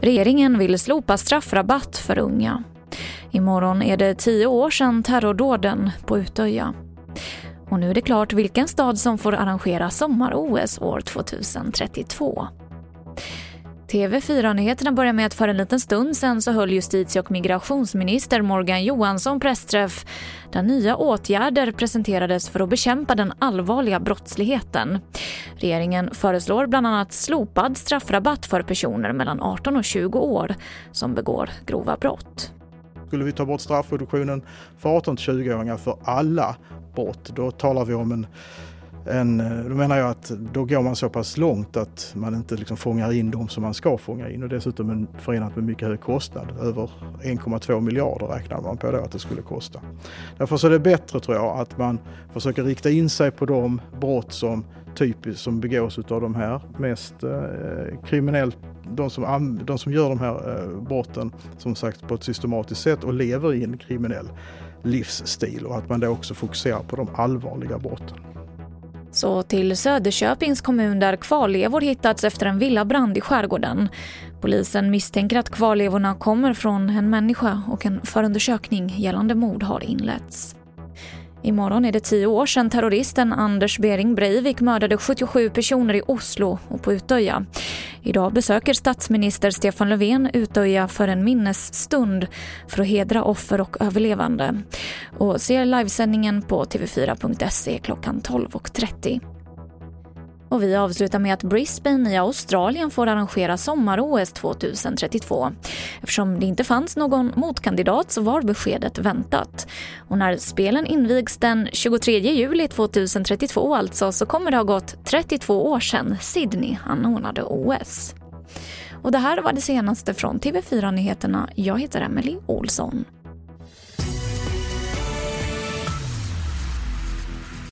Regeringen vill slopa straffrabatt för unga. Imorgon är det tio år sedan terrordåden på Utöja. Och nu är det klart vilken stad som får arrangera sommar-OS år 2032. TV4-nyheterna börjar med att för en liten stund sen så höll justitie och migrationsminister Morgan Johansson pressträff där nya åtgärder presenterades för att bekämpa den allvarliga brottsligheten. Regeringen föreslår bland annat slopad straffrabatt för personer mellan 18 och 20 år som begår grova brott. Skulle vi ta bort straffreduktionen för 18 20-åringar för alla brott, då talar vi om en en, eh, då menar jag att då går man så pass långt att man inte liksom fångar in de som man ska fånga in och dessutom en, förenat med mycket hög kostnad. Över 1,2 miljarder räknar man på då att det skulle kosta. Därför så är det bättre tror jag att man försöker rikta in sig på de brott som typiskt som begås av de här mest eh, kriminellt, de som, de som gör de här eh, brotten som sagt på ett systematiskt sätt och lever i en kriminell livsstil och att man då också fokuserar på de allvarliga brotten. Så till Söderköpings kommun där kvarlevor hittats efter en villabrand i skärgården. Polisen misstänker att kvarlevorna kommer från en människa och en förundersökning gällande mord har inletts. Imorgon är det tio år sedan terroristen Anders Behring Breivik mördade 77 personer i Oslo och på Utöja. Idag besöker statsminister Stefan Löfven Utöja för en minnesstund för att hedra offer och överlevande. Och ser livesändningen på tv4.se klockan 12.30. Och vi avslutar med att Brisbane i Australien får arrangera sommar-OS 2032. Eftersom det inte fanns någon motkandidat så var beskedet väntat. Och när spelen invigs den 23 juli 2032 alltså så kommer det ha gått 32 år sedan Sydney anordnade OS. Och det här var det senaste från TV4 Nyheterna. Jag heter Emily Olsson.